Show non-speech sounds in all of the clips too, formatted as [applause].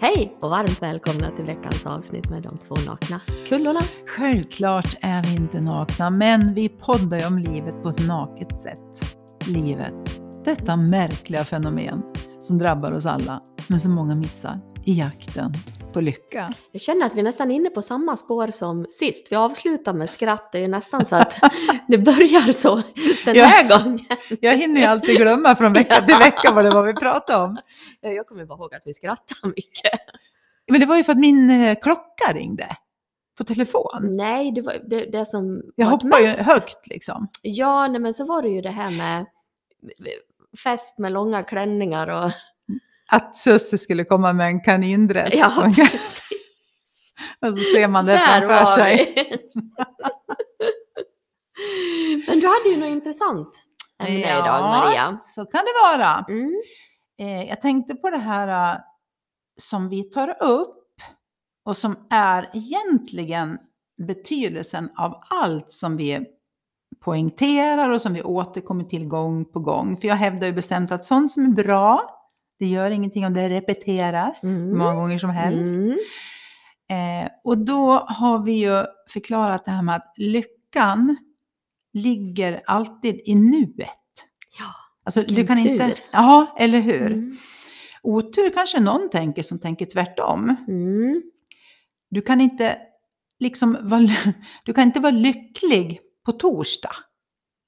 Hej och varmt välkomna till veckans avsnitt med de två nakna kullorna. Självklart är vi inte nakna, men vi poddar ju om livet på ett naket sätt. Livet, detta märkliga fenomen som drabbar oss alla, men som många missar i jakten på lycka. Jag känner att vi är nästan inne på samma spår som sist. Vi avslutar med skratt, det är ju nästan så att [laughs] det börjar så den här gången. Jag hinner ju alltid glömma från vecka till vecka vad det var vi pratade om. Ja, Jag kommer bara ihåg att vi skrattar mycket. Men det var ju för att min eh, klocka ringde på telefon. Nej, det var det, det som Jag hoppar ju högt liksom. Ja, nej, men så var det ju det här med fest med långa klänningar och... Att Susse skulle komma med en kanindress. Ja, [laughs] precis. och så ser man det Där framför sig. [laughs] Men du hade ju något intressant ämne idag, Maria. så kan det vara. Mm. Eh, jag tänkte på det här eh, som vi tar upp och som är egentligen betydelsen av allt som vi poängterar och som vi återkommer till gång på gång. För jag hävdar ju bestämt att sånt som är bra, det gör ingenting om det repeteras Mm. många gånger som helst. Mm. Eh, och då har vi ju förklarat det här med att lyckan ligger alltid i nuet. Ja, Alltså, du kan inte... tur. Ja, eller hur? Mm. Otur kanske någon tänker som tänker tvärtom. Mm. Du kan inte liksom vara, [laughs] du kan inte vara lycklig på torsdag.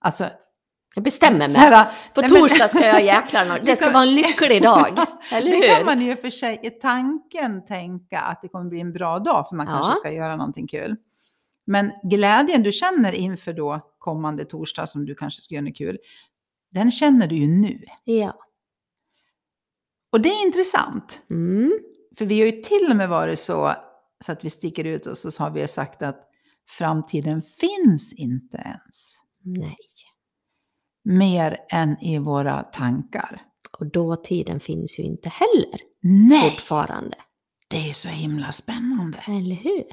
Alltså, Jag bestämmer mig. här, På nej, torsdag ska jag [laughs] jäklar nå- Det ska vara en lycklig dag. [laughs] Eller Det kan hur? man ju för sig i tanken tänka att det kommer bli en bra dag för man Ja. kanske ska göra någonting kul. Men glädjen du känner inför då kommande torsdag som du kanske ska göra något kul, den känner du ju nu. Ja. Och det är intressant. Mm. För vi har ju till och med varit så, så att vi sticker ut och så har vi sagt att framtiden finns inte ens. Nej. Mer än i våra tankar. Och dåtiden finns ju inte heller Nej, fortfarande. det är så himla spännande. Eller hur?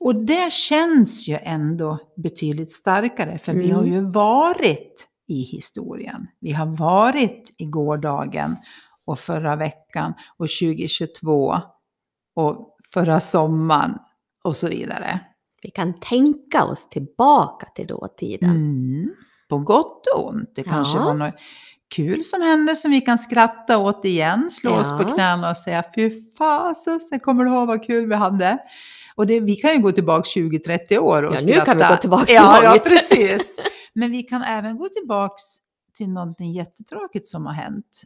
Och det känns ju ändå betydligt starkare, för vi Mm. har ju varit i historien. Vi har varit i gårdagen och förra veckan och 2022 och förra sommaren och så vidare. Vi kan tänka oss tillbaka till dåtiden. Mm. På gott och ont. Det kanske Ja. var något kul som hände som vi kan skratta åt igen, slå oss på Ja. knäna och säga fy fasen, kommer du ihåg vad kul vi hade? Och det, vi kan ju gå tillbaka 20-30 år och Ja, skratta. nu kan vi gå tillbaka ja, ja, långt. precis. [laughs] Men vi kan även gå tillbaka till någonting jättetråkigt som har hänt.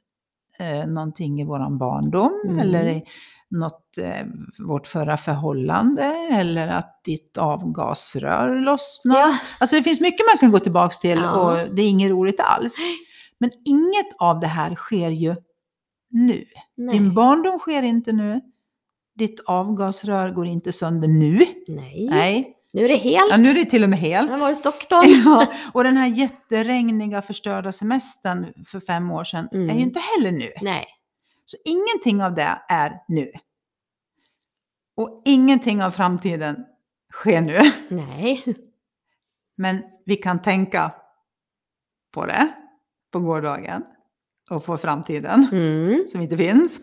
Eh, någonting i våran barndom Mm. eller i något, eh, vårt förra förhållande eller att ditt avgasrör lossnar. Ja. Alltså det finns mycket man kan gå tillbaka till Ja. och det är inget roligt alls. Men inget av det här sker ju nu. Nej. Din barndom sker inte nu. Ditt avgasrör går inte sönder nu. Nej. Nej. Nu är det helt. Ja, nu är det till och med helt. Här var det doktorn. [laughs] Ja, och den här jätteregniga förstörda semestern för fem år sedan Mm. är ju inte heller nu. Nej. Så ingenting av det är nu. Och ingenting av framtiden sker nu. Nej. Men vi kan tänka på det, på gårdagen och på framtiden Mm. som inte finns.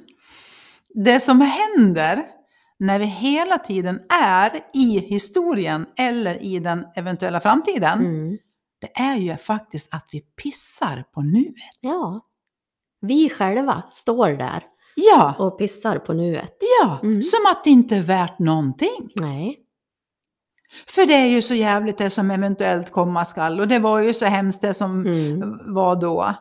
Det som händer när vi hela tiden är i historien eller i den eventuella framtiden, Mm. det är ju faktiskt att vi pissar på nuet. Ja. Vi själva står där Ja, och pissar på nuet. ja, Mm. som att det inte är värt någonting. Nej. För det är ju så jävligt det som eventuellt komma skall och det var ju så hemskt det som Mm. var då.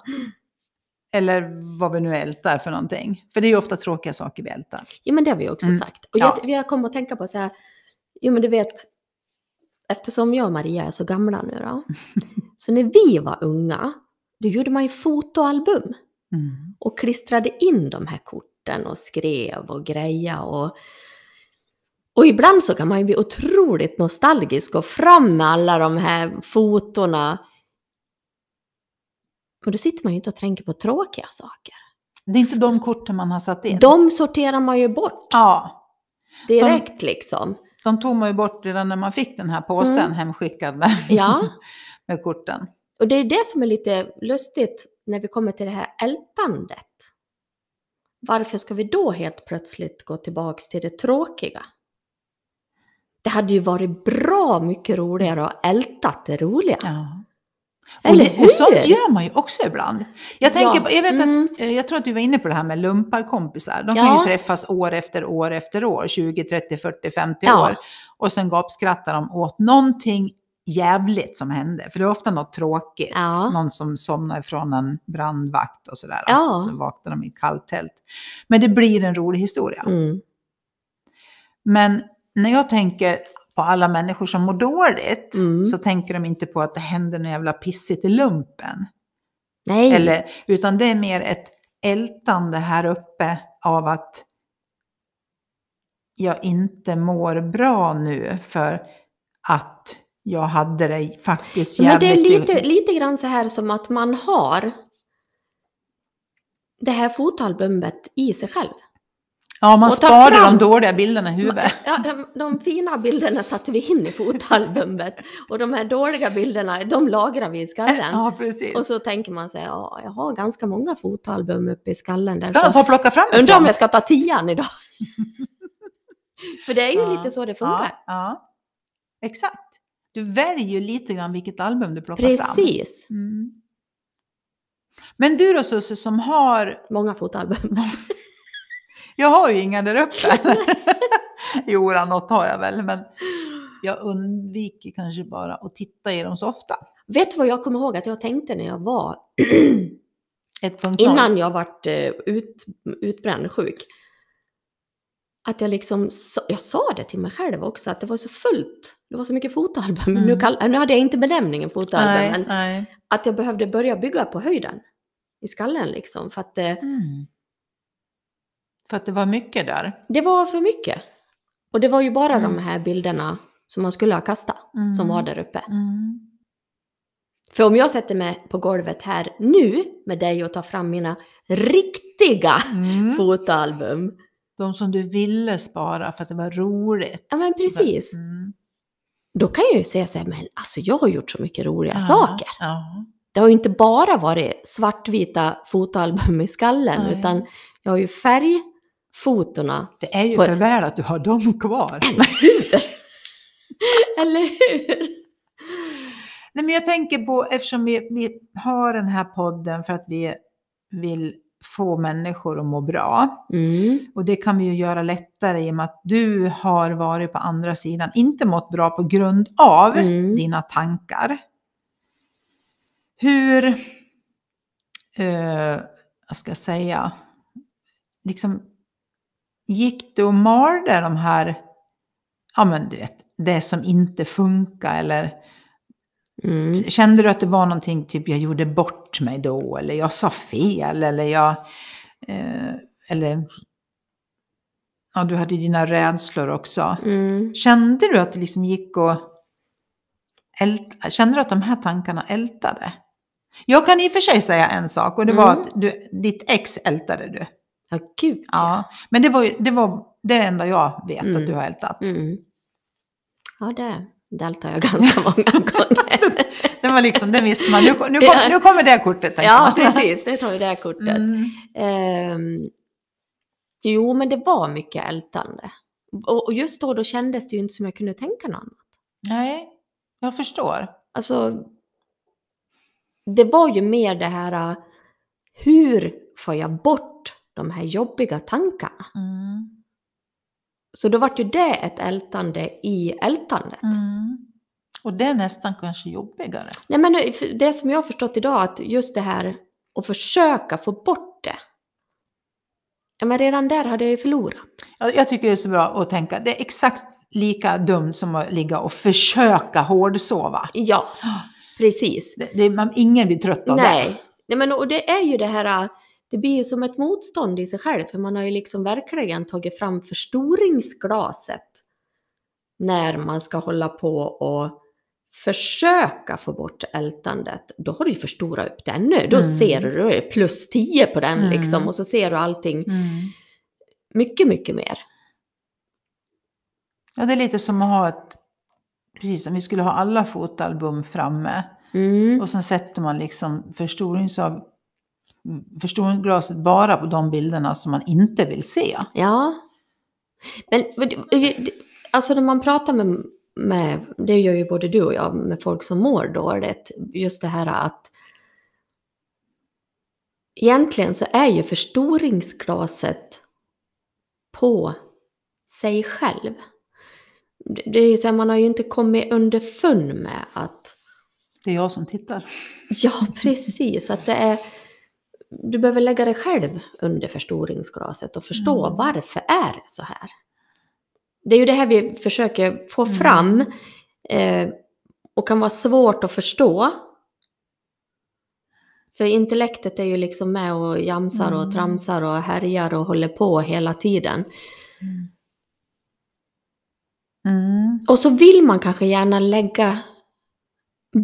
Eller vad vi nu ältar för någonting. För det är ju ofta tråkiga saker vi ältar. Jo, men det har vi också Mm. sagt. Och Ja. jag, kommit att tänka på så här, jo men du vet, eftersom jag och Maria är så gamla nu då, [laughs] så när vi var unga, då gjorde man ju fotoalbum Mm. och klistrade in de här korten och skrev och greja och och ibland så kan man ju bli otroligt nostalgisk och fram med alla de här fotona. Och då sitter man ju inte och tänker på tråkiga saker. Det är inte de korten man har satt in. De sorterar man ju bort Ja, direkt liksom. de tog man ju bort redan när man fick den här påsen Mm. hemskickad med, Ja. [laughs] med korten. Och det är det som är lite lustigt när vi kommer till det här ältandet. varför ska vi då helt plötsligt gå tillbaks till det tråkiga? Det hade ju varit bra mycket roligare att älta det roliga. Ja. Eller och, och sånt hur? gör man ju också ibland. Jag, tänker, Ja, jag, vet mm. att, eh, jag tror att du var inne på det här med lumparkompisar. De kan Ja. ju träffas år efter år efter år, 20, 30, 40, 50 Ja. år. Och sen gapskrattar de åt någonting jävligt som hände. För det är ofta något tråkigt. Ja. Någon som somnar ifrån en brandvakt och sådär. Ja. Så vaknar de i ett kallt tält. Men det blir en rolig historia. Mm. Men när jag tänker på alla människor som mår dåligt Mm. så tänker de inte på att det händer något jävla pissigt i lumpen. Nej, Eller, utan det är mer ett ältande här uppe av att jag inte mår bra nu för att jag hade det faktiskt men det är jävligt... lite, lite grann så här som att man har det här fotoalbumet i sig själv. Ja, man sparar fram- de dåliga bilderna i huvudet. Ja, de, de fina bilderna satte vi in i fotoalbumet och de här dåliga bilderna, de lagrar vi i skallen. [laughs] Ja, precis. Och så tänker man sig, ja, jag har ganska många fotoalbum uppe i skallen. Där, Ska man ta och plocka fram ett undrar om jag ska ta tian idag. [laughs] För det är ju Ja, lite så det funkar. Ja, ja, exakt. Du väljer ju lite grann vilket album du plockar fram. Precis. Mm. Men du då Susie som har, Många fotoalbum. [laughs] jag har ju inga där uppe. [laughs] jo, något har jag väl, men jag undviker kanske bara att titta i dem så ofta. Vet du vad jag kommer ihåg att jag tänkte när jag var, [clears throat] 1.0. innan jag vart eh, ut, utbränd sjuk? Att jag liksom, jag sa det till mig själv också, att det var så fullt. Det var så mycket fotoalbum. Mm. Nu, kall, nu hade jag inte benämningen fotoalbum, nej, men nej. att jag behövde börja bygga på höjden i skallen liksom. För att det, Mm. För att det var mycket där. det var för mycket. Och det var ju bara Mm. de här bilderna som man skulle ha kastat, som Mm. var där uppe. Mm. För om jag sätter mig på golvet här nu med dig och tar fram mina riktiga Mm. fotoalbum. De som du ville spara för att det var roligt. Ja men precis. Mm. Då kan jag ju säga så här, men alltså jag har gjort så mycket roliga Ja, saker. Ja. Det har ju inte bara varit svartvita fotoalbum i skallen, Nej. utan jag har ju färgfotona. Det är ju På- för väl att du har dem kvar. [laughs] Eller hur? Nej, men jag tänker på, eftersom vi, vi har den här podden för att vi vill få människor att må bra. Mm. Och det kan vi ju göra lättare i och med att du har varit på andra sidan, inte mått bra på grund av Mm. dina tankar. Hur, eh, vad ska jag säga, liksom gick du och malde de här, ja men du vet, det som inte funkar eller Mm. Kände du att det var någonting, typ jag gjorde bort mig då, eller jag sa fel, eller jag... Eh, eller... Ja, du hade dina rädslor också. Mm. Kände du att det liksom gick och... Ält, kände du att de här tankarna ältade? Jag kan i och för sig säga en sak, och det var Mm. att du, ditt ex ältade du. Ja, gud. Ja, men det var det, var det enda jag vet Mm. att du har ältat. Mm. Ja, det deltar jag ganska [laughs] många gånger. [laughs] Det var liksom, det visste man. Nu, nu, kom, nu kommer det kortet, ja, man. precis. Det tar ju det kortet. Mm. Ehm, jo, men det var mycket ältande. Och, och just då, då kändes det ju inte som jag kunde tänka något annat. Nej, jag förstår. Alltså, det var ju mer det här, äh, hur får jag bort de här jobbiga tankarna? Mm. Så då vart ju det ett ältande i ältandet. Mm. Och det är nästan kanske jobbigare. Nej, men det som jag har förstått idag, att just det här att försöka få bort det. Ja, men redan där hade jag ju förlorat. Jag, tycker det är så bra att tänka, det är exakt lika dumt som att ligga och försöka hårdsova. Ja, precis. Det, det, man, ingen blir trött av det. Nej. Nej, men och det är ju det här, äh, det blir ju som ett motstånd i sig själv, för man har ju liksom verkligen tagit fram förstoringsglaset när man ska hålla på och försöka få bort ältandet. Då har du ju förstorat upp det ännu. Då Mm. ser du, plus 10 på den Mm. liksom, och så ser du allting Mm. mycket, mycket mer. Ja, det är lite som att ha ett, precis som vi skulle ha alla fotoalbum framme. Mm. Och sen sätter man liksom förstoringsglaset bara på de bilderna som man inte vill se. Ja. Men alltså när man pratar med, med, det gör ju både du och jag, med folk som mår dåligt, just det här att egentligen så är ju förstoringsglaset på sig själv. Det är ju så här, man har ju inte kommit underfund med att Det är jag som tittar. [laughs] Ja, precis. Att det är, du behöver lägga dig själv under förstoringsglaset och förstå Mm. varför är det så här. Det är ju det här vi försöker få Mm. fram eh, och kan vara svårt att förstå. För intellektet är ju liksom med och jamsar och Mm. tramsar och härjar och håller på hela tiden. Mm. Och så vill man kanske gärna lägga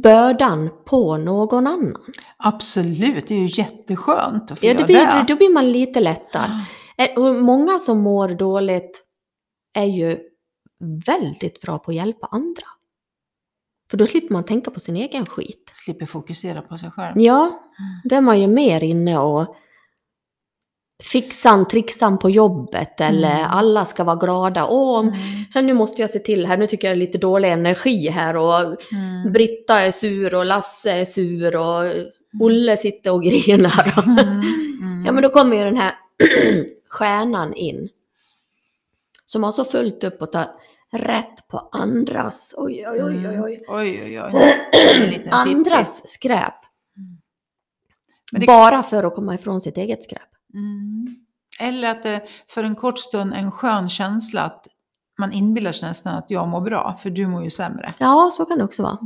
bördan på någon annan. Absolut, det är ju jätteskönt att få Ja, göra det blir, det. då blir man lite lättad. Eh, Och många som mår dåligt är ju väldigt bra på att hjälpa andra. För då slipper man tänka på sin egen skit. Slipper fokusera på sig själv. Ja, då är man ju mer inne och fixan, trixan på jobbet eller Mm. alla ska vara glada. Åh, om- Mm. nu måste jag se till här, nu tycker jag det är lite dålig energi här och Mm. Britta är sur och Lasse är sur och Olle sitter och [laughs] grinar. Mm. Mm. Ja men då kommer ju den här [clears throat] stjärnan in. Som har så fullt upp och tar rätt på andras, oj oj oj oj, oj. Mm. Oj, oj, oj. Pippi. [clears throat] andras skräp. Men det- Bara för att komma ifrån sitt eget skräp. Mm. Eller att det för en kort stund en skön känsla att man inbillar sig nästan att jag mår bra, för du mår ju sämre. Ja, så kan det också vara.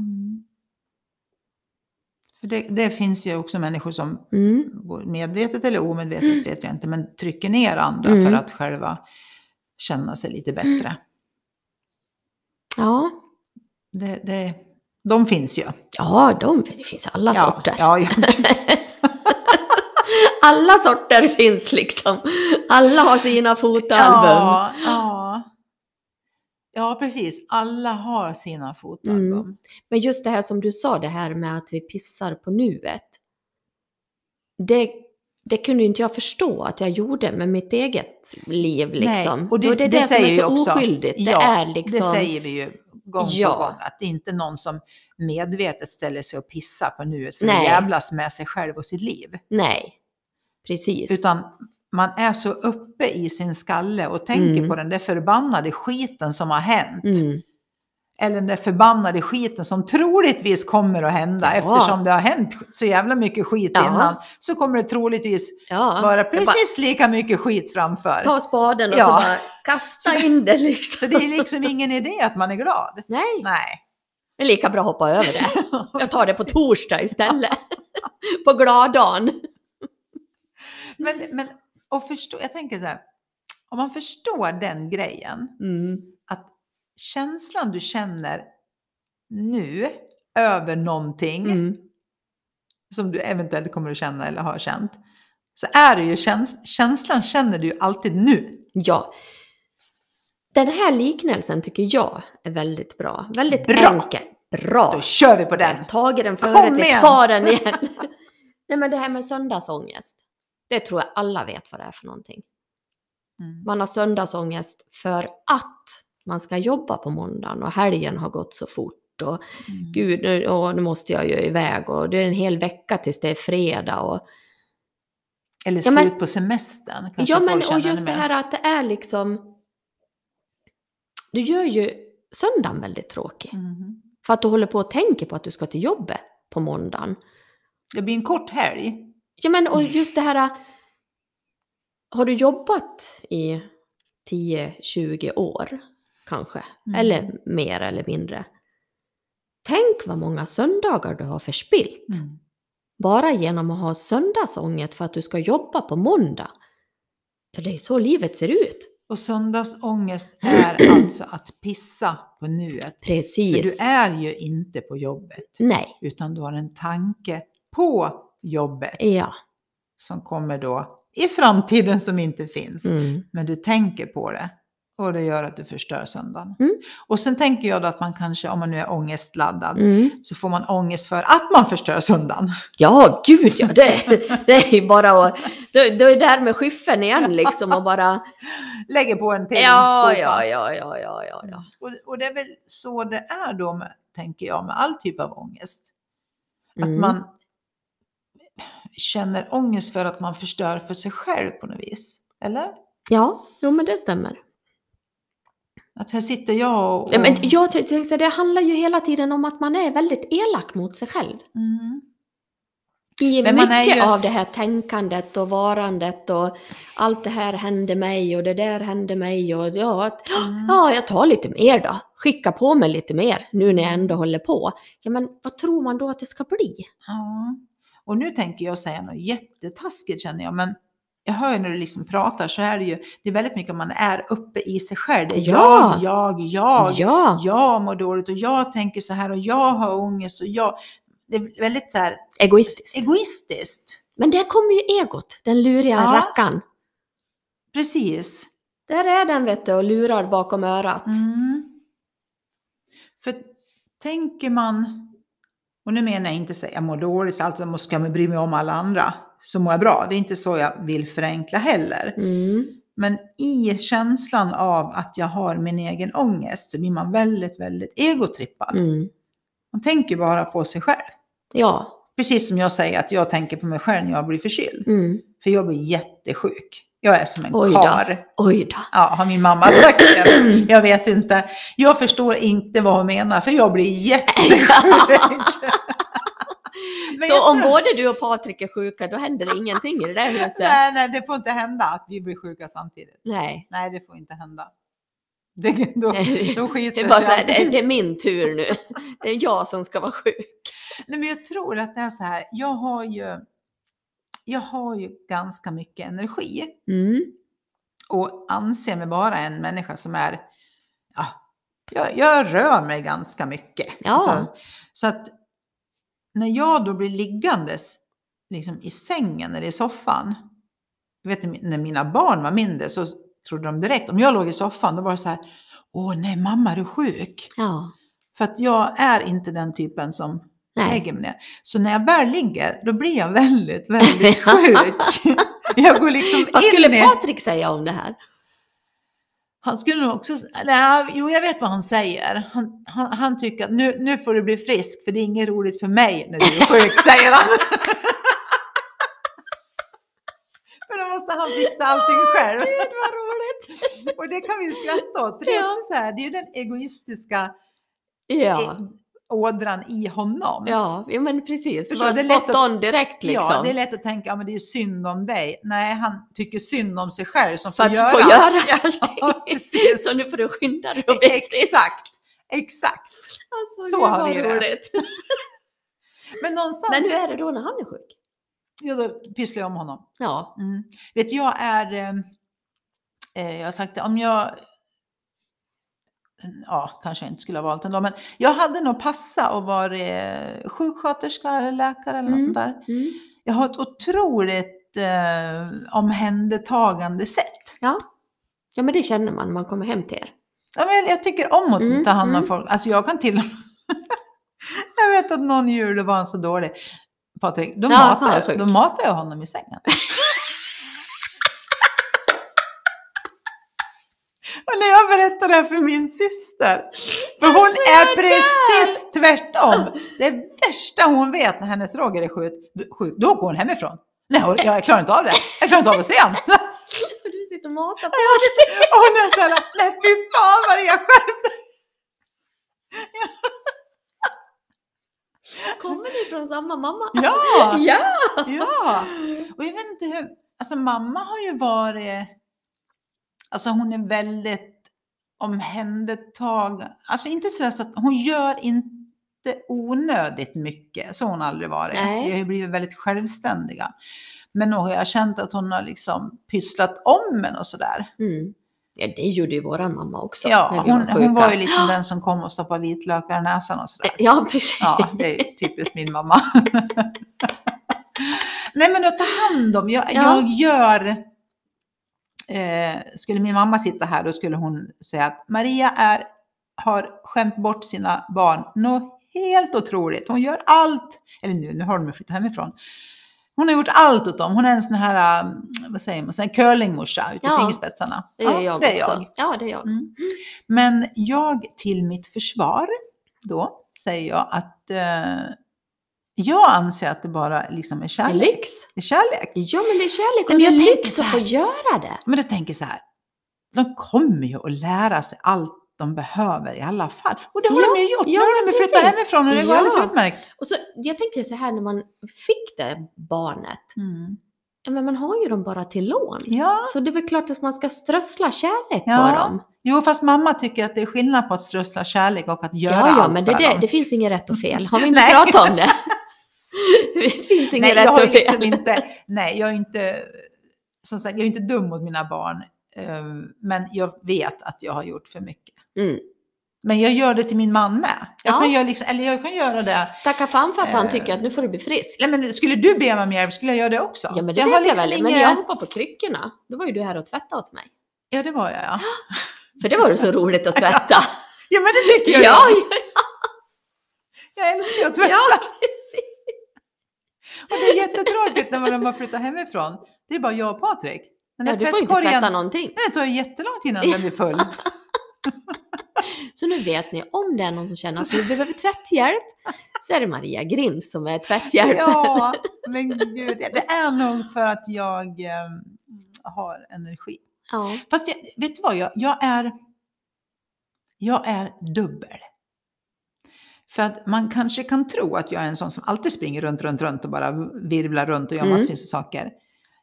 För det, det finns ju också människor som Mm. medvetet eller omedvetet [clears throat] vet jag inte, men trycker ner andra Mm. för att själva känna sig lite bättre. Ja, Det, det, de finns ju. ja de, det finns alla ja, sorter. Ja, ja. [laughs] Alla sorter finns liksom. Alla har sina fotoalbum. ja, ja. ja, precis. Alla har sina fotoalbum. Mm. Men just det här som du sa, det här med att vi pissar på nuet. Det, det kunde inte jag förstå att jag gjorde med mitt eget liv liksom. Nej, och det, är det, som säger är så också, oskyldigt. Ja, det är liksom... det säger vi ju gång Ja. på gång. Att det inte är någon som medvetet ställer sig och pissar på nuet för Nej. att jävlas med sig själv och sitt liv. Nej, precis. Utan man är så uppe i sin skalle och tänker Mm. på den där förbannade skiten som har hänt. Mm. Eller den där förbannade skiten som troligtvis kommer att hända. Ja. Eftersom det har hänt så jävla mycket skit Ja. innan så kommer det troligtvis Ja, vara är bara precis lika mycket skit framför. Ta spaden och så bara kasta in det liksom. Så det är liksom ingen idé att man är glad. Nej, Nej. det är lika bra att hoppa över det. [laughs] Jag tar det på torsdag istället. [laughs] på gladdagen. Men, men och förstå, jag tänker så här, om man förstår den grejen, att känslan du känner nu över någonting Mm. som du eventuellt kommer att känna eller har känt, så är det ju käns känslan känner du ju alltid nu. Ja. Den här liknelsen tycker jag är väldigt bra. Väldigt Bra. enkel. Bra. Då kör vi på den! Jag tagit den Kom förut, vi tar den [laughs] igen. Nej men det här med söndagsångest. Det tror jag alla vet vad det är för någonting. Mm. Man har söndagsångest för att man ska jobba på måndagen och helgen har gått så fort. Och Mm. gud, nu, åh, nu måste jag ju iväg och det är en hel vecka tills det är fredag. Och, Eller Ja, men- slut på semestern kanske ja men och just det här att det är liksom... Du gör ju söndagen väldigt tråkig. Mhm. För att du håller på och tänker på att du ska till jobbet på måndagen. Det blir en kort helg. Ja men och just det här... Har du jobbat i 10-20 år kanske? Mm. Eller mer eller mindre. Tänk vad många söndagar du har förspilt. Mm. Bara genom att ha söndagsångest för att du ska jobba på måndag. Ja, det är så livet ser ut. Och söndagsångest är [clears throat] alltså att pissa på nuet. För Precis. du är ju inte på jobbet, Nej. utan du har en tanke på jobbet Ja. som kommer då i framtiden som inte finns. Mm. Men du tänker på det. Och det gör att du förstör söndagen. Mm. Och sen tänker jag då att man kanske, om man nu är ångestladdad, Mm. så får man ångest för att man förstör söndagen. Ja, gud ja, det, det är ju bara att... Det, det är där med skyffen igen liksom och bara... Lägger på en till Ja, ja, ja, ja, ja, ja, ja. Och, och det är väl så det är då, med, tänker jag, med all typ av ångest. Att Mm. man känner ångest för att man förstör för sig själv på något vis. Eller? Ja, jo men det stämmer. Att här sitter jag och... Ja, men jag tänkte, det handlar ju hela tiden om att man är väldigt elak mot sig själv. Mm. I Men mycket ju- av det här tänkandet och varandet och allt det här hände mig och det där hände mig och ja, att, Mm. ja, jag tar lite mer då. Skicka på mig lite mer nu när jag ändå håller på. Ja, men vad tror man då att det ska bli? Ja. Och nu tänker jag säga något jättetaskigt känner jag, men jag hör ju när du liksom pratar så är det ju, det är väldigt mycket om man är uppe i sig själv. Det är Ja. jag, jag, jag. Ja, Jag mår dåligt och jag tänker så här och jag har ångest och jag. Det är väldigt så här egoistiskt. egoistiskt. Men där kommer ju egot, den luriga Ja. rackan. Precis. Där är den vet du och lurar bakom örat. Mm. För tänker man, och nu menar jag inte att jag mår dåligt så alltså ska man bry mig om alla andra så mår jag bra. Det är inte så jag vill förenkla heller. Mm. Men i känslan av att jag har min egen ångest så blir man väldigt, väldigt egotrippad. Mm. Man tänker bara på sig själv. Ja. Precis som jag säger att jag tänker på mig själv när jag blir förkyld. Mm. För jag blir jättesjuk. Jag är som en Oj då. kar. Oj då. Ja, har min mamma sagt det? Jag vet inte. Jag förstår inte vad hon menar för jag blir [laughs] jättesjuk. Så om både du och Patrik är sjuka, då händer det ingenting i det där [laughs] huset? Nej, nej, det får inte hända att vi blir sjuka samtidigt. Nej. Nej, det får inte hända. Det, då, då skiter Det är, bara så här, det, det är min tur nu. Det är jag som ska vara sjuk. Nej, men jag tror att det är så här. Jag har ju, jag har ju ganska mycket energi Mm. och anser mig vara en människa som är, ja, jag, jag rör mig ganska mycket. Ja. Alltså, så att när jag då blir liggandes liksom i sängen eller i soffan, jag vet när mina barn var mindre så trodde de direkt, om jag låg i soffan då var det så här, åh nej mamma är du sjuk? Ja. För att jag är inte den typen som Nej. lägger mig ner. Så när jag väl ligger, då blir jag väldigt, väldigt [laughs] sjuk. jag går liksom Vad in skulle i... Patrik säga om det här? Han skulle nog också... Nej, jo, jag vet vad han säger. Han, han, han tycker att nu, nu får du bli frisk, för det är inget roligt för mig när du är sjuk, säger han. [laughs] för då måste han fixa allting själv. Gud vad roligt! [laughs] Och det kan vi skratta åt, för det är Ja. också så här, det är den egoistiska Ja. Ådran i honom. Ja, ja men precis. Förstår, var det är lätt spot att- on direkt liksom. Ja, det är lätt att tänka, ja men det är synd om dig. Nej, han tycker synd om sig själv som För får göra få allt. [laughs] göra Ja, allting. precis. Så nu får du skynda dig frisk. Exakt, exakt. Alltså, Så har vi det. roligt. [laughs] Men någonstans, Men hur är det då när han är sjuk? ja, då pysslar jag om honom. Ja. Mm. Vet jag är, eh, eh, jag har sagt det, om jag, ja, kanske jag inte skulle ha valt ändå, men jag hade nog passa och vara sjuksköterska eller läkare eller något Mm. sånt där. Mm. Jag har ett otroligt eh, omhändertagande sätt. Ja. Ja, men det känner man när man kommer hem till er. Ja, men jag tycker om att Mm, ta hand om mm. folk. Alltså jag kan till och med... [laughs] jag vet att någon jul var så dålig. Patrik, då, Ja, matar, jag, då matar jag honom i sängen. Berättar det här för min syster, för hon Alltså, är precis tvärtom. Det värsta hon vet när hennes Roger är sjuk, sjuk då går hon hemifrån. Nej, jag klarar inte av det. Jag klarar inte av att se honom. [laughs] Du sitter och matar på. Och hon är såhär, nej fy fan Maria skärp dig. Kommer ni från samma mamma? Ja, [laughs] Ja! ja. Och jag vet inte hur, alltså mamma har ju varit, alltså hon är väldigt omhändertag, alltså inte sådär så att hon gör inte onödigt mycket, så hon aldrig varit. Nej. Vi har ju blivit väldigt självständiga. Men nog har jag känt att hon har liksom pysslat om en och sådär. Mm. Ja, det gjorde ju våran mamma också. Ja, hon, var hon var ju liksom den som kom och stoppade vitlökar i näsan och sådär. Ja, precis. Ja, det är typiskt min mamma. [laughs] Nej men att ta hand om, jag, Ja. jag gör, eh, skulle min mamma sitta här då skulle hon säga att Maria är, har skämt bort sina barn något helt otroligt. Hon gör allt, eller nu, nu har de flyttat hemifrån. Hon har gjort allt åt dem. Hon är en sån här, um, vad säger man, sån här curlingmorsa ute i Ja, fingerspetsarna. Det är Ja, jag det är också. jag. Ja, det är jag. Mm. Men jag till mitt försvar då säger jag att eh, jag anser att det bara liksom är Det är kärlek. lyx. Det är kärlek. Ja, men det är kärlek Men och det jag är tänker lyx så att få göra det. Men jag tänker så här, de kommer ju att lära sig allt de behöver i alla fall. Och det har Ja, de ju gjort. ja, nu har de men ju flyttat hemifrån och det går Ja. alldeles utmärkt. Och så, jag tänkte så här när man fick det barnet, Mm. men man har ju dem bara till lån. Ja. Så det är väl klart att man ska strössla kärlek Ja. på dem. Jo, fast mamma tycker att det är skillnad på att strössla kärlek och att göra Ja, ja, allt men det, för det, dem. det finns inget rätt och fel. Har vi [laughs] inte pratat om det? [laughs] det finns inget rätt jag och liksom inte, nej, jag är inte, som sagt, jag är inte dum mot mina barn. eh, Men jag vet att jag har gjort för mycket. Mm. Men jag gör det till min man med. Jag, Ja. kan, göra liksom, eller jag kan göra det. Tacka fan för att han Eh. tycker att nu får du bli frisk. Nej, men skulle du be mig om hjälp skulle jag göra det också. Ja, men det har vet jag liksom väl. Men inga- jag hoppar på kryckorna. Då var ju du här och tvättade åt mig. Ja, det var jag ja. För det var ju så roligt att tvätta. [laughs] Ja, men det tycker jag. ja, Ja. Jag älskar att tvätta. ja. Och det är jättetråkigt när man har flyttat hemifrån. Det är bara jag och Patrik. Den Ja, du får inte tvätta någonting. det tar ju jättelång tid innan den blir full. [laughs] Så nu vet ni, om det är någon som känner att ni behöver tvätthjälp, så är det Maria Grind som är tvätthjälpen. Ja, men gud. Det är nog för att jag eh, har energi. Ja. Fast jag, vet du vad, jag, jag är jag är dubbel. För att man kanske kan tro att jag är en sån som alltid springer runt, runt, runt och bara virvlar runt och gör Mm. massvis med saker.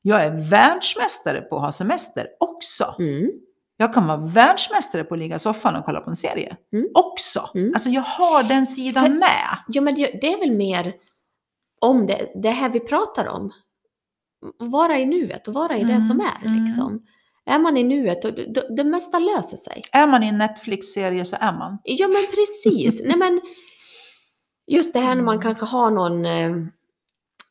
Jag är världsmästare på att ha semester också. Mm. Jag kan vara världsmästare på att ligga i soffan och kolla på en serie. Mm. Också. Mm. Alltså jag har den sidan För- med. ja, men det, det är väl mer om det, det här vi pratar om. Vara i nuet och vara i det Mm, som är. mm. Liksom. Är man i nuet, och det, det mesta löser sig. Är man i en Netflix-serie så är man. Ja men precis. [laughs] Nej men just det här när man Mm. kanske har någon eh,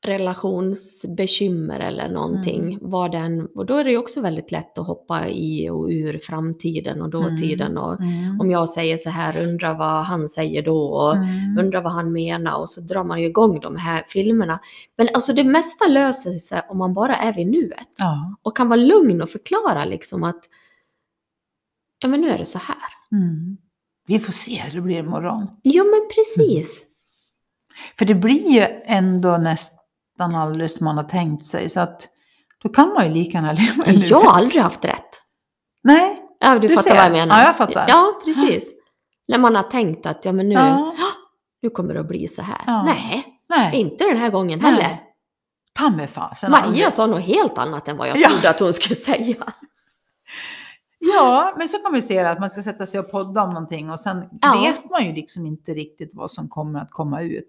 relationsbekymmer eller någonting. Mm. Den, och då är det ju också väldigt lätt att hoppa i och ur framtiden och dåtiden. Och Mm. om jag säger så här, undrar vad han säger då och Mm. undrar vad han menar och så drar man ju igång de här filmerna. Men alltså det mesta löser sig om man bara är vid nuet Ja. och kan vara lugn och förklara liksom att ja men nu är det så här. Mm. Vi får se hur det blir imorgon. Ja men precis. För det blir ju ändå nästan aldrig som man har tänkt sig. Så att då kan man ju lika gärna leva i. Jag har aldrig haft rätt. Nej. Ja, du, Du fattar ser. vad jag menar. Ja, jag fattar. Ja, precis. När man har tänkt att ja, men nu, Ja. nu kommer det att bli så här. Ja. Nej, Nej. inte den här gången heller. Nej. Ta mig fasen Maria aldrig. sa något helt annat än vad jag Ja. trodde att hon skulle säga. [laughs] Ja, men så kan vi se det, att man ska sätta sig och podda om någonting och sen Ja. vet man ju liksom inte riktigt vad som kommer att komma ut.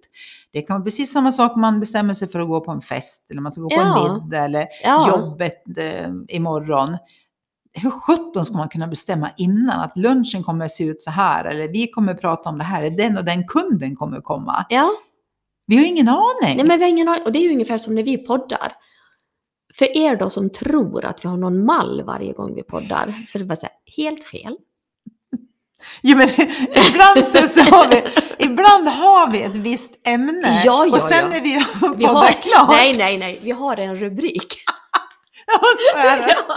Det kan vara precis samma sak om man bestämmer sig för att gå på en fest eller man ska gå på Ja. en middag eller Ja, jobbet eh, imorgon. Hur sjutton ska man kunna bestämma innan att lunchen kommer att se ut så här eller vi kommer att prata om det här, eller den och den kunden kommer att komma. ja. Vi har ingen aning. Nej, men vi har ingen aning. Och det är ju ungefär som när vi poddar. För er då som tror att vi har någon mall varje gång vi poddar, så är det bara så här, helt fel. [laughs] Jo, men, [laughs] ibland, så, så har vi, ibland har vi ett visst ämne Ja, ja, och sen ja. när vi Vi [laughs] har, klart, nej, nej, nej, vi har en rubrik. och så är det. Ja.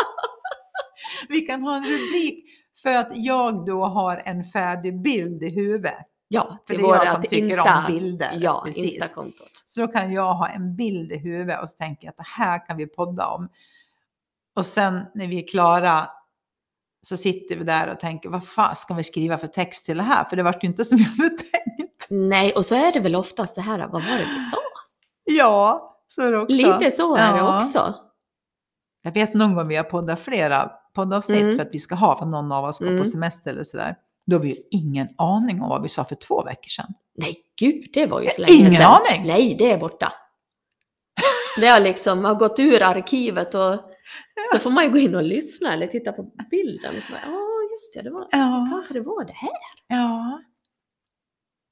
Vi kan ha en rubrik för att jag då har en färdig bild i huvudet. Ja, För det är jag som tycker Insta, om bilder. Ja, Precis. Instakontot. Så då kan jag ha en bild i huvudet och så tänker jag att det här kan vi podda om. Och sen när vi är klara så sitter vi där och tänker vad fan ska vi skriva för text till det här? För det vart ju inte som [laughs] vi hade tänkt. Nej, och så är det väl ofta så här, vad var det vi sa? Ja, så är det också. Lite så är det Ja. också. Jag vet någon gång vi har poddat flera poddavsnitt Mm. för att vi ska ha, för någon av oss på Mm. semester eller sådär. Då har vi ju ingen aning om vad vi sa för två veckor sedan. Nej, gud, det var ju så länge har ingen sedan. aning. Nej, det är borta. Det har liksom har gått ur arkivet och då får man ju gå in och lyssna eller titta på bilden. Ja, ah, just det, det var, Ja, kanske det var det här. ja.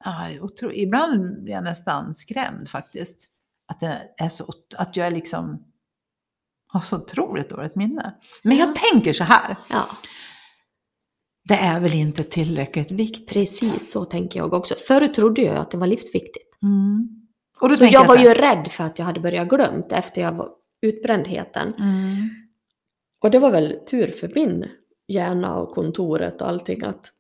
ja otro... Ibland blir jag nästan skrämd faktiskt. Att, det är så, att jag liksom har så otroligt dåligt minne. Men jag tänker så här, Ja, det är väl inte tillräckligt viktigt? precis så tänker jag också. Förut trodde jag att det var livsviktigt. Mm. Och då Så tänker jag var här, ju rädd för att jag hade börjat glömt efter jag var utbrändheten. Mm. Och det var väl tur för min hjärna och kontoret och allting att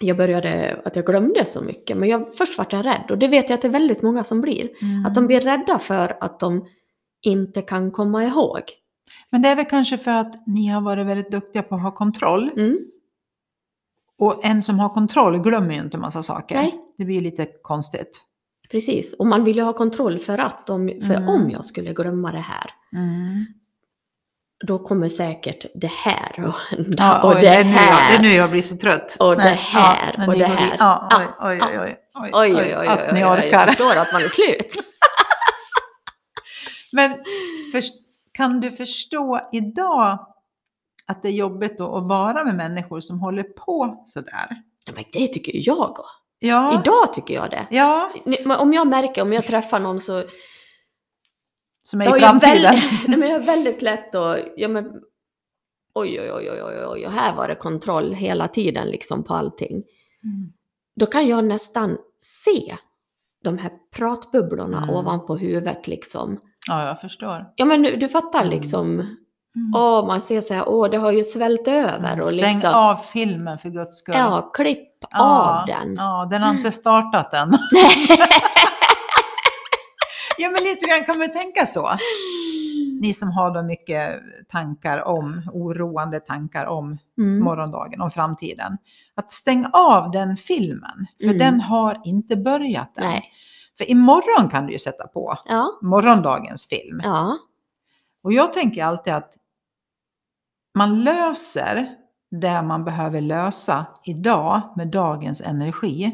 jag började, att jag glömde så mycket. Men jag, först var jag rädd och det vet jag att det är väldigt många som blir. Mm. Att de blir rädda för att de inte kan komma ihåg. Men det är väl kanske för att ni har varit väldigt duktiga på att ha kontroll. Mm. Och en som har kontroll glömmer ju inte massa saker. Nej. Det blir lite konstigt. Precis, och man vill ju ha kontroll för att om, för Mm. om jag skulle glömma det här, Mm. då kommer säkert det här hända Ja, och oj, det är nu jag, det här. är nu jag blir så trött. Och det här, när och det här. Ja, oj, Ja, oj, ja. oj, oj, oj, Oj, oj, att ni orkar. jag förstår att man är slut. [laughs] Men förs- kan du förstå idag att det är jobbigt då att vara med människor som håller på sådär? Men det tycker jag. Ja. Idag tycker jag det. Ja, Om jag märker, om jag träffar någon så... som är Jag i framtiden. väldigt, [laughs] nej, men jag har väldigt lätt att... Ja, men, oj, oj, oj, oj, oj, här var det kontroll hela tiden liksom på allting. Mm. Då kan jag nästan se de här pratbubblorna Mm. ovanpå huvudet liksom. Ja, jag förstår. Ja men du, du fattar Mm. liksom. Mm. Åh, man ser så här, åh det har ju svällt över och Stäng liksom. av filmen för guds skull. Ja, klipp Ja, av den. Ja, den har inte startat än. [laughs] ja, men lite grann kan man tänka så. Ni som har då mycket tankar om, oroande tankar om Mm. morgondagen, om framtiden. Att stäng av den filmen, för Mm. den har inte börjat än. Nej. För imorgon kan du ju sätta på Ja, morgondagens film. ja, Och jag tänker alltid att man löser det man behöver lösa idag med dagens energi.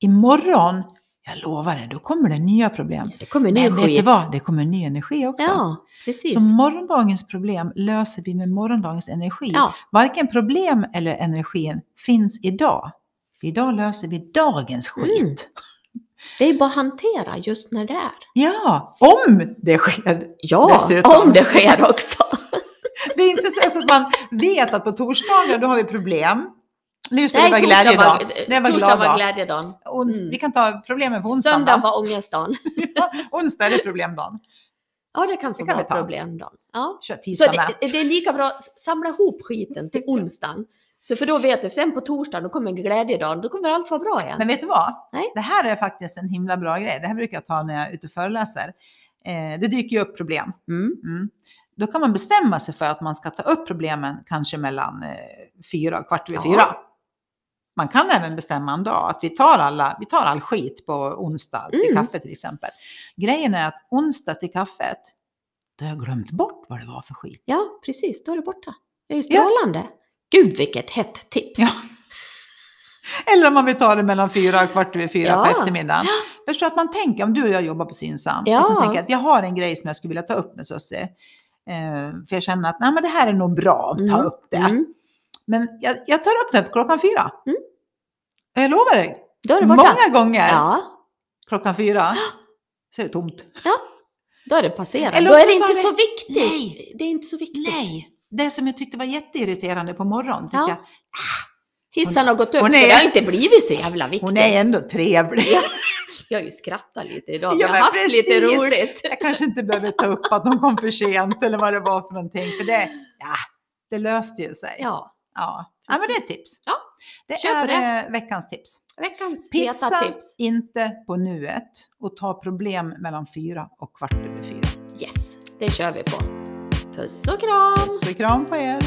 Imorgon, jag lovar det, då kommer det nya problem. det kommer ny Men vet du vad, det kommer ny energi också. Ja, precis. Så morgondagens problem löser vi med morgondagens energi. Ja, Varken problem eller energin finns idag. För idag löser vi dagens skit. Mm. det är bara att hantera just när det är. Ja, om det sker. Ja, Dessutom. om det sker också. Det är inte så att man vet att på torsdagar då har vi problem. Nu ska det vara glädjedag. var, var torsdag glad var dag. glädjedagen. Mm. Vi kan ta problemen på onsdagen Söndag var ångestdagen. [laughs] Onsdag är det problemdagen. Ja, det kan få Det kan vara vi ta. problemdagen. Ja. Kör Så det, det är lika bra att samla ihop skiten till [laughs] onsdagen. Så för då vet du, sen på torsdagen då kommer glädjedagen, då kommer allt vara bra igen. Men vet du vad? Nej. Det här är faktiskt en himla bra grej. Det här brukar jag ta när jag är ute och föreläser. Eh, det dyker ju upp problem. Mm. Mm. Då kan man bestämma sig för att man ska ta upp problemen kanske mellan eh, fyra och kvart över Ja. fyra. Man kan även bestämma en dag att vi tar, alla, vi tar all skit på onsdag till Mm. kaffe till exempel. Grejen är att onsdag till kaffet, då har jag glömt bort vad det var för skit. Ja, precis, då är det borta. Det är ju Ja. strålande. Gud vilket hett tips. Ja. [laughs] Eller om man vill ta det mellan fyra och kvart över fyra Ja. på eftermiddagen. Förstår att man tänker, om du och jag jobbar på Synsam, Ja. och så tänker jag att jag har en grej som jag skulle vilja ta upp med Susie. Eh, för jag känner att Nej, men det här är nog bra att ta Mm. upp det. Mm. Men jag, jag tar upp det klockan fyra. Mm. Jag lovar dig, Då är det borta. många gånger Ja, klockan fyra [gasps] så är det tomt. då är det passerat. Eller Då är det inte så viktigt. Nej. Det är inte så viktigt. Nej, det som jag tyckte var jätteirriterande på morgonen, tycker Ja. jag, Hissen har gått upp hon så är- det har inte blivit så jävla viktigt. hon är ändå trevlig. Jag har ju skrattat lite idag. Ja, Vi har haft lite precis. roligt. Jag kanske inte behöver ta upp att de kom för sent eller vad det var för någonting. För det, ja, det löste ju sig. Ja, Ja. ja, men det är ett tips. Ja, det är det. eh, veckans tips. veckans Pissa tips. inte på nuet och ta problem mellan fyra och kvart över fyra. Yes, det kör vi på. Puss och kram! Puss och kram på er!